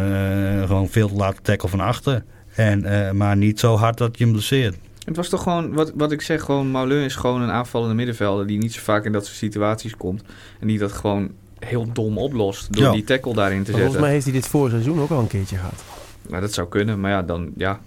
gewoon veel te late tackle van achter. En, eh, maar niet zo hard dat je hem blesseert. Het was toch gewoon, wat, wat ik zeg, gewoon Moulin is gewoon een aanvallende middenvelder die niet zo vaak in dat soort situaties komt. En die dat gewoon heel dom oplost door Ja. die tackle daarin te Maar volgens zetten. mij heeft hij dit vorig seizoen ook al een keertje gehad. Nou, dat zou kunnen, maar ja, dan, ja.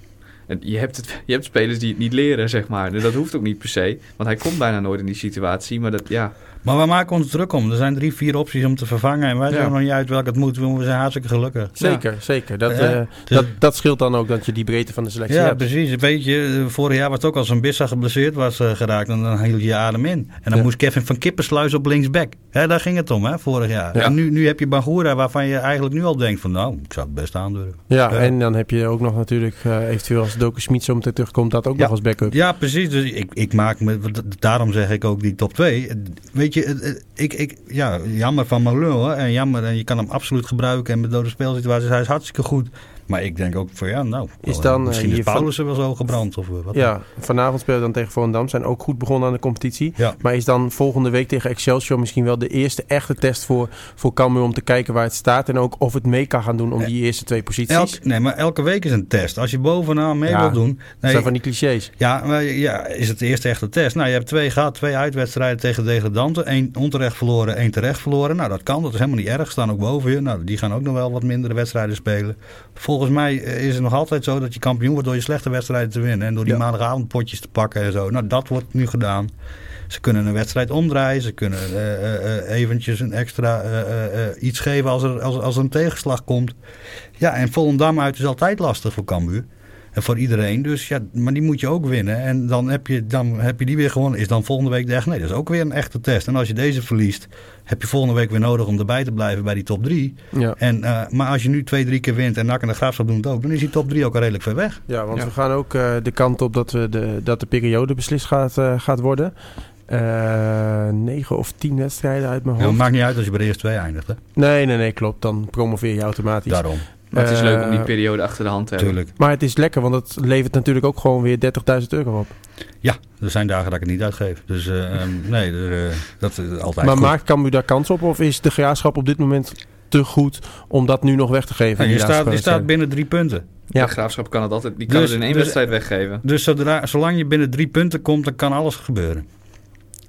Je, hebt het, je hebt spelers die het niet leren, zeg maar. Dus dat hoeft ook niet per se. Want hij komt bijna nooit in die situatie. Maar dat, ja, Maar we maken ons druk om. Er zijn drie, vier opties om te vervangen. En wij Ja. zijn nog niet uit welke het moet. We zijn hartstikke gelukkig. Zeker, zeker. Dat, Ja, eh, dus- dat, dat scheelt dan ook dat je die breedte van de selectie Ja, hebt. precies. Weet je, eh, vorig jaar was het ook als een Bissa geblesseerd was eh, geraakt. En dan hield je je adem in. En dan Ja. moest Kevin van Kippensluis op linksback. Hè, daar ging het om, hè, vorig jaar. Ja. En nu, nu heb je Bangura waarvan je eigenlijk nu al denkt van... Nou, ik zou het best aandurven. Ja, Ja. en dan heb je ook nog natuurlijk, eventueel als Doku Smit zo meteen terugkomt, dat ook Ja. nog als backup. Ja, precies. Dus ik, ik maak me, daarom zeg ik ook die top 2. Weet je, het- het- ik, ik, ja, jammer van Malou hoor. En jammer, en je kan hem absoluut gebruiken. En met dode speelsituaties, hij is hartstikke goed. Maar ik denk ook van ja, nou, Is dan, eh, misschien is Paulussen wel zo gebrand of eh, wat. Ja, vanavond spelen we dan tegen Volendam. Zijn ook goed begonnen aan de competitie. Ja. Maar is dan volgende week tegen Excelsior misschien wel de eerste echte test voor, voor Cambuur om te kijken waar het staat. En ook of het mee kan gaan doen om die eerste twee posities. Elk, nee, maar elke week is een test. Als je bovenaan mee Ja, wilt doen. Dat Nee, zijn van die clichés. ja, maar ja, is het de eerste echte test. Nou, je hebt twee gehad, twee uitwedstrijden tegen degradanten. Eén onterecht verloren, één terecht verloren. Nou, dat kan, dat is helemaal niet erg. Staan ook boven je. Nou, die gaan ook nog wel wat mindere wedstrijden spelen. Volgens mij eh, is het nog altijd zo dat je kampioen wordt door je slechte wedstrijden te winnen. En door die Ja. maandagavondpotjes te pakken en zo. Nou, dat wordt nu gedaan. Ze kunnen een wedstrijd omdraaien. Ze kunnen eh, eh, eventjes een extra iets geven als er, als, als er een tegenslag komt. Ja, en Volendam uit is altijd lastig voor Cambuur. En voor iedereen. Dus ja, maar die moet je ook winnen. En dan heb je, dan heb je die weer gewonnen. Is dan volgende week de echt? Nee, dat is ook weer een echte test. En als je deze verliest, heb je volgende week weer nodig om erbij te blijven bij die top 3. Ja. En, eh, maar als je nu twee, drie keer wint en en de Graafschap doen het ook, dan is die top 3 ook al redelijk ver weg. Ja, want Ja. we gaan ook eh, de kant op dat, we de, dat de periode beslist gaat, eh, gaat worden. Eh negen of tien wedstrijden uit mijn Ja, het hoofd. maakt niet uit als je bij de eerste twee eindigt. Hè? Nee, nee, nee, klopt. Dan promoveer je automatisch. Daarom, maar het is Eh, leuk om die periode achter de hand te hebben. Maar het is lekker, want het levert natuurlijk ook gewoon weer 30.000 euro op. Ja, er zijn dagen dat ik het niet uitgeef. Dus eh, ehm, nee, er, eh, dat is altijd maar goed. maakt Cambuur daar kans op? Of is de graafschap op dit moment te goed om dat nu nog weg te geven? Ja, in je, staat, je staat binnen drie punten. Ja. De Graafschap kan het altijd, die kan Dus- het in één dus- wedstrijd weggeven. Dus zodra, zolang je binnen drie punten komt, dan kan alles gebeuren.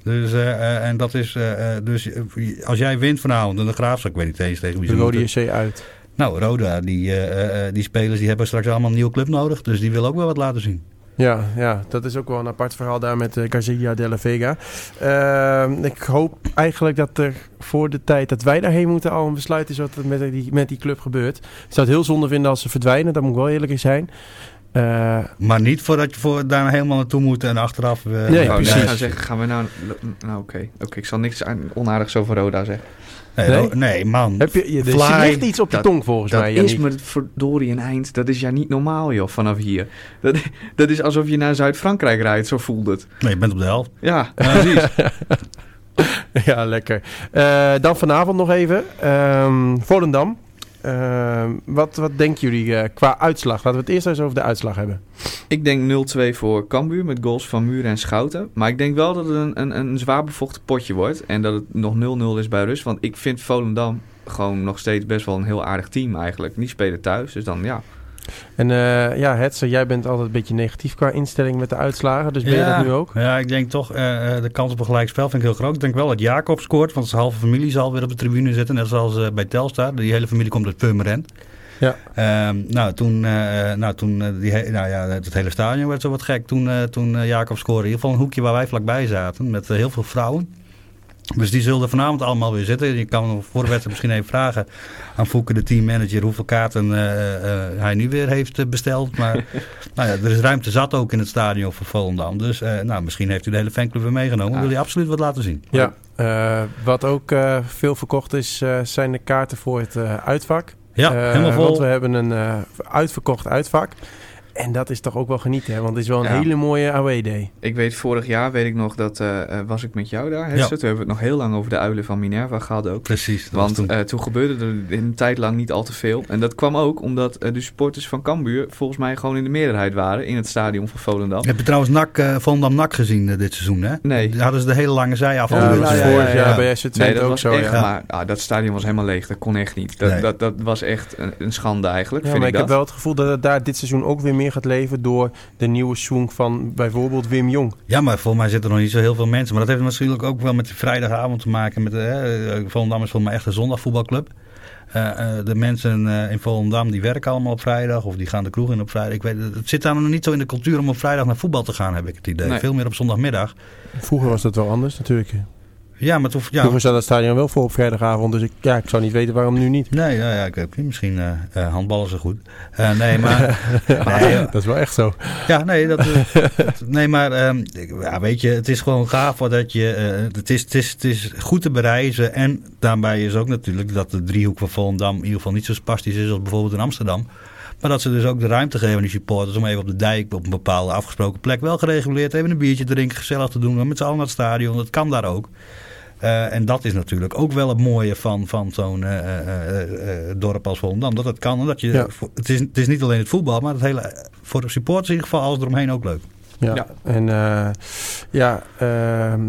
Dus, eh, eh, en dat is, eh, eh, dus eh, als jij wint vanavond en de graafschap, ik weet niet eens tegen wie De ze Rode moeten. JC uit. Nou, Roda, die, eh, eh, die spelers die hebben straks allemaal een nieuwe club nodig. Dus die willen ook wel wat laten zien. Ja, ja, dat is ook wel een apart verhaal daar met uh, Garcia de la Vega. Uh, ik hoop eigenlijk dat er voor de tijd dat wij daarheen moeten al een besluit is wat er met die, met die club gebeurt. Ik zou het heel zonde vinden als ze verdwijnen, dat moet wel eerlijk in zijn. Uh, maar niet voordat je voor, daar helemaal naartoe moet en achteraf... Uh, nee, nou, precies. Gaan zeggen, gaan we nou... Nou, oké. Okay. Oké, ik zal niks onaardigs over Roda zeggen. Nee, nee? nee man. Heb je, je, er ligt iets op je tong volgens dat mij. Dat is met verdorie een eind. Dat is ja niet normaal joh, vanaf hier. Dat, dat is alsof je naar Zuid-Frankrijk rijdt, zo voelt het. Nee, je bent op de helft. Ja, precies. ja, lekker. Uh, dan vanavond nog even. Um, Volendam. Uh, wat, wat denken jullie uh, qua uitslag? Laten we het eerst eens over de uitslag hebben. Ik denk 0-2 voor Cambuur met goals van Muren en Schouten. Maar ik denk wel dat het een, een, een zwaar bevochten potje wordt. En dat het nog 0-0 is bij rust. Want ik vind Volendam gewoon nog steeds best wel een heel aardig team eigenlijk. Die spelen thuis, dus dan ja, en uh, ja, Hetzer, jij bent altijd een beetje negatief qua instelling met de uitslagen. Dus ben ja, je dat nu ook? Ja, ik denk toch, uh, de kans op een gelijkspel vind ik heel groot. Ik denk wel dat Jacob scoort, want zijn halve familie zal weer op de tribune zitten. Net zoals uh, bij Telstar. Die hele familie komt uit Purmerend. Ja. Um, nou, toen, nou, toen die nou ja, het hele stadion werd zo wat gek. Toen, toen Jacob scoorde. In ieder geval een hoekje waar wij vlakbij zaten. Met heel veel vrouwen. Dus die zullen vanavond allemaal weer zitten. Je kan voor de wedstrijd misschien even vragen aan Fouke, de teammanager, hoeveel kaarten uh, uh, hij nu weer heeft besteld. Maar nou ja, er is ruimte zat ook in het stadion voor Volendam. Dus uh, nou, misschien heeft u de hele fanclub weer meegenomen. Ja. Wil je absoluut wat laten zien. Ja, wat ook veel verkocht is, zijn de kaarten voor het uitvak. Ja, helemaal vol. Want we hebben een uitverkocht uitvak. En dat is toch ook wel genieten, hè? want het is wel een hele mooie away day. Ik weet, vorig jaar weet ik nog dat uh, was ik met jou daar. Ja. Toen hebben we het nog heel lang over de uilen van Minerva gehad ook. Precies. Want toen. Uh, toen. gebeurde er in een tijd lang niet al te veel. En dat kwam ook omdat uh, de supporters van Cambuur volgens mij gewoon in de meerderheid waren in het stadion van Volendam. Heb je trouwens NAC, Volendam NAC gezien dit seizoen, hè? Nee. Die hadden ze de hele lange zij af. Ja, ja, ja, vorig jaar bij SC nee, dat ook was zo, echt, Maar ah, dat stadion was helemaal leeg. Dat kon echt niet. Dat, nee. dat, dat, was echt een, een schande eigenlijk, ja, vind maar ik, ik dat. heb wel het gevoel dat het daar dit seizoen ook weer meer gaat leven door de nieuwe swing van bijvoorbeeld Wim Jong. Ja, maar volgens mij zitten er nog niet zo heel veel mensen. Maar dat heeft natuurlijk ook wel met de vrijdagavond te maken. Met, hè, Volendam is volgens mij echt een zondagvoetbalclub. Uh, uh, de mensen uh, in Volendam die werken allemaal op vrijdag of die gaan de kroeg in op vrijdag. Ik weet, het zit dan nog niet zo in de cultuur om op vrijdag naar voetbal te gaan, heb ik het idee. Nee. Veel meer op zondagmiddag. Vroeger was dat wel anders natuurlijk. Ja, maar toen, ja. Vroeger zat het stadion wel voor op vrijdagavond, dus ik, ja, ik zou niet weten waarom nu niet. Nee, ja, ja ik niet. Misschien uh, uh, handballen zo goed. Uh, nee, maar... nee, dat is wel echt zo. Ja, nee, dat, nee maar um, ja, weet je, het is gewoon gaaf dat je... het, is, het, is, het is goed te bereizen en daarbij is ook natuurlijk dat de driehoek van Volendam in ieder geval niet zo spastisch is als bijvoorbeeld in Amsterdam. Maar dat ze dus ook de ruimte geven aan die supporters om even op de dijk op een bepaalde afgesproken plek wel gereguleerd even een biertje drinken, gezellig te doen met z'n allen naar het stadion. Dat kan daar ook. Uh, en dat is natuurlijk ook wel het mooie van, van zo'n uh, uh, dorp als Volendam. Dat het kan. En dat je, ja. het, is, het is niet alleen het voetbal, maar het hele, voor de supporters in ieder geval alles eromheen ook leuk. Ja, ja. en ja, ehm,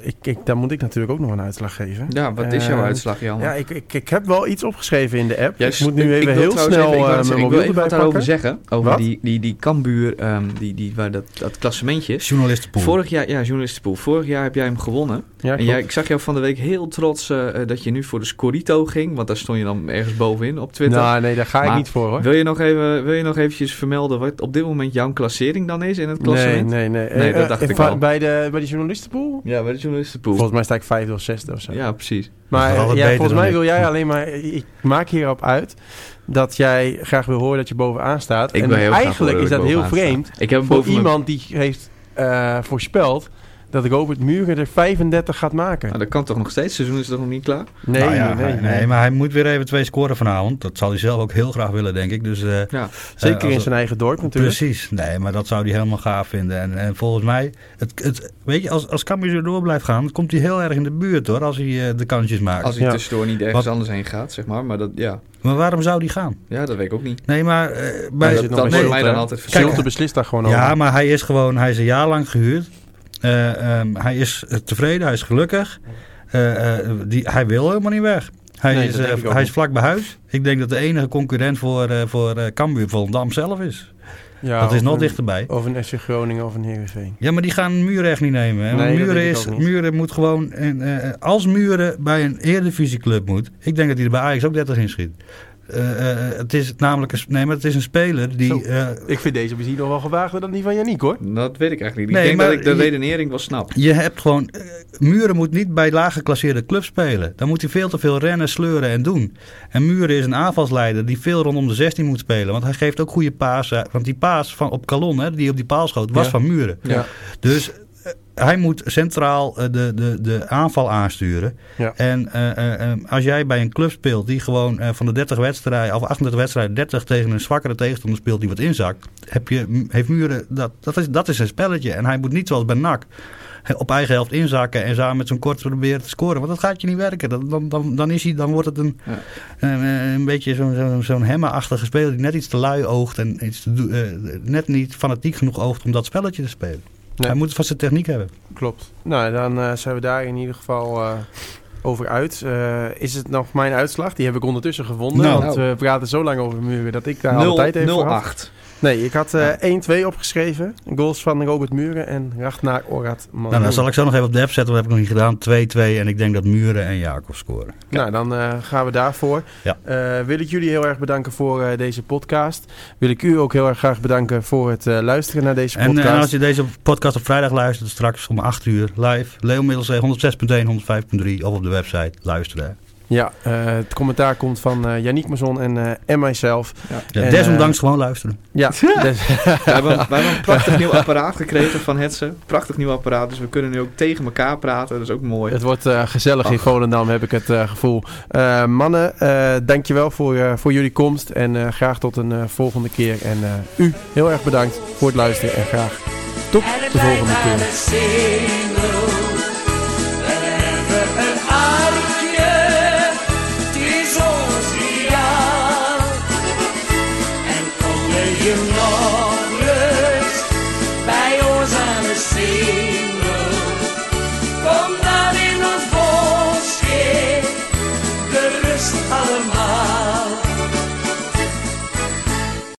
ik, ik, daar moet ik natuurlijk ook nog een uitslag geven. Ja, wat is jouw uh, uitslag, Jan? Ja, ik, ik, ik heb wel iets opgeschreven in de app. Yes, ik moet nu even heel snel even, uh, mijn mobiel erbij wat daarover zeggen. Over wat? die, die, die Kambuur, um, die, die, waar dat, dat klassementje. Journalistenpool. Vorig jaar, ja, journalistenpool. Vorig jaar heb jij hem gewonnen. Ja, en jij, ik zag jou van de week heel trots uh, dat je nu voor de Scorito ging. Want daar stond je dan ergens bovenin op Twitter. Nou, nee, daar ga maar ik niet voor hoor. Wil je nog even, wil je nog eventjes vermelden wat op dit moment jouw klassering dan is in het klassement? Nee, nee, nee. nee dat dacht ik wel. Bij de, bij de journalistenpool? Ja, bij de journalistenpool. Volgens mij sta ik vijfde of zesde of zo. Ja, precies. Maar ja, volgens mij wil jij alleen maar... Ik maak hierop uit dat jij graag wil horen dat je bovenaan staat. Ik en ben heel eigenlijk is dat heel vreemd ik heb voor iemand die heeft uh, voorspeld dat Robert Muren er 35 gaat maken. Nou, dat kan toch nog steeds? Het seizoen is toch nog niet klaar? Nee, nou ja, nee, nee, nee, maar hij moet weer even twee scoren vanavond. Dat zal hij zelf ook heel graag willen, denk ik. Dus, uh, ja, zeker uh, in zijn eigen dorp natuurlijk. Precies, nee, maar dat zou hij helemaal gaaf vinden. En, en volgens mij, het, het, weet je, als, als Cambuur zo door blijft gaan, komt hij heel erg in de buurt hoor, als hij uh, de kansjes maakt. Als hij ja. tussendoor niet ergens Wat, anders heen gaat, zeg maar. Maar dat, ja. Maar waarom zou die gaan? Ja, dat weet ik ook niet. Nee, maar... Uh, bij, dat dat mij dan altijd Schilte beslist daar gewoon over. Ja, maar hij is gewoon... Hij is een jaar lang gehuurd. Uh, um, hij is tevreden, hij is gelukkig. Uh, die, hij wil helemaal niet weg. Hij, nee, is, hij is vlak bij huis. Ik denk dat de enige concurrent voor, voor Cambuur Volendam zelf is. Ja, dat is nog een, dichterbij. Of een SC Groningen of een Heerenveen. Ja, maar die gaan Muren echt niet nemen. Hè? Nee, Muren, is, Muren moet gewoon... Uh, als Muren bij een Eredivisieclub moet... Ik denk dat hij er bij Ajax ook 30 in schiet. Eh, eh, het is namelijk een, nee, maar het is een speler die. Zo. eh, Ik vind deze misschien nog wel gewaagder dan die van Yannick hoor. Dat weet ik eigenlijk niet. Nee, ik denk maar dat ik de je- redenering wel snap. je hebt gewoon. Muren moet niet bij laag geclasseerde clubs spelen. Dan moet hij veel te veel rennen, sleuren en doen. En Muren is een aanvalsleider die veel rondom de 16 moet spelen. Want hij geeft ook goede pasen. Want die paas van op Calon, hè, die op die paal schoot, was Ja. van Muren. Ja. Dus hij moet centraal eh, de, de, de aanval aansturen. Ja. En eh, eh, eh, als jij bij een club speelt die gewoon eh, van de 30 wedstrijden, of 38 wedstrijden, 30 tegen een zwakkere tegenstander speelt die wat inzakt, heb je, heeft Muren, dat, dat, is, dat is zijn spelletje. En hij moet niet zoals bij NAC op eigen helft inzakken en samen met zo'n kort proberen te scoren. Want dat gaat je niet werken. Dan, dan, dan, dan, is hij, dan wordt het een, Ja. een, een beetje zo'n zo'n zo'n hemma-achtige speler die net iets te lui oogt en iets te eh, net niet fanatiek genoeg oogt om dat spelletje te spelen. Hij moet van zijn techniek hebben. Klopt. Nou, dan eh, zijn we daar in ieder geval eh, over uit. Eh, is het nog mijn uitslag? Die heb ik ondertussen gevonden. Nou. want we praten zo lang over muren dat ik daar alle tijd even voor had. 08. Nee, ik had eh 1-2 opgeschreven. Goals van Robert Muren en Ragnar Orad. Nou, dan zal ik zo nog even op de app zetten. Dat heb ik nog niet gedaan. 2-2 en ik denk dat Muren en Jacob scoren. Nou, dan eh, gaan we daarvoor. Ja. Eh, wil ik jullie heel erg bedanken voor deze podcast. Wil ik u ook heel erg graag bedanken voor het luisteren naar deze En, podcast. eh, als je deze podcast op vrijdag luistert, straks om 8 uur live. Leo Middelzee 106.1, 105.3 of op de website luisteren. Ja, eh, het commentaar komt van eh Yannick Mazon en, eh en mijzelf. Ja, desondanks gewoon luisteren. Ja, dus- We hebben, we hebben een prachtig nieuw apparaat gekregen van Hetze. Prachtig nieuw apparaat, dus we kunnen nu ook tegen elkaar praten. Dat is ook mooi. het wordt eh, gezellig in. Volendam, heb ik het eh, gevoel. Eh, mannen, eh dankjewel voor, eh, voor jullie komst. En eh, graag tot een eh, volgende keer. En eh, u heel erg bedankt voor het luisteren. En graag tot de volgende keer.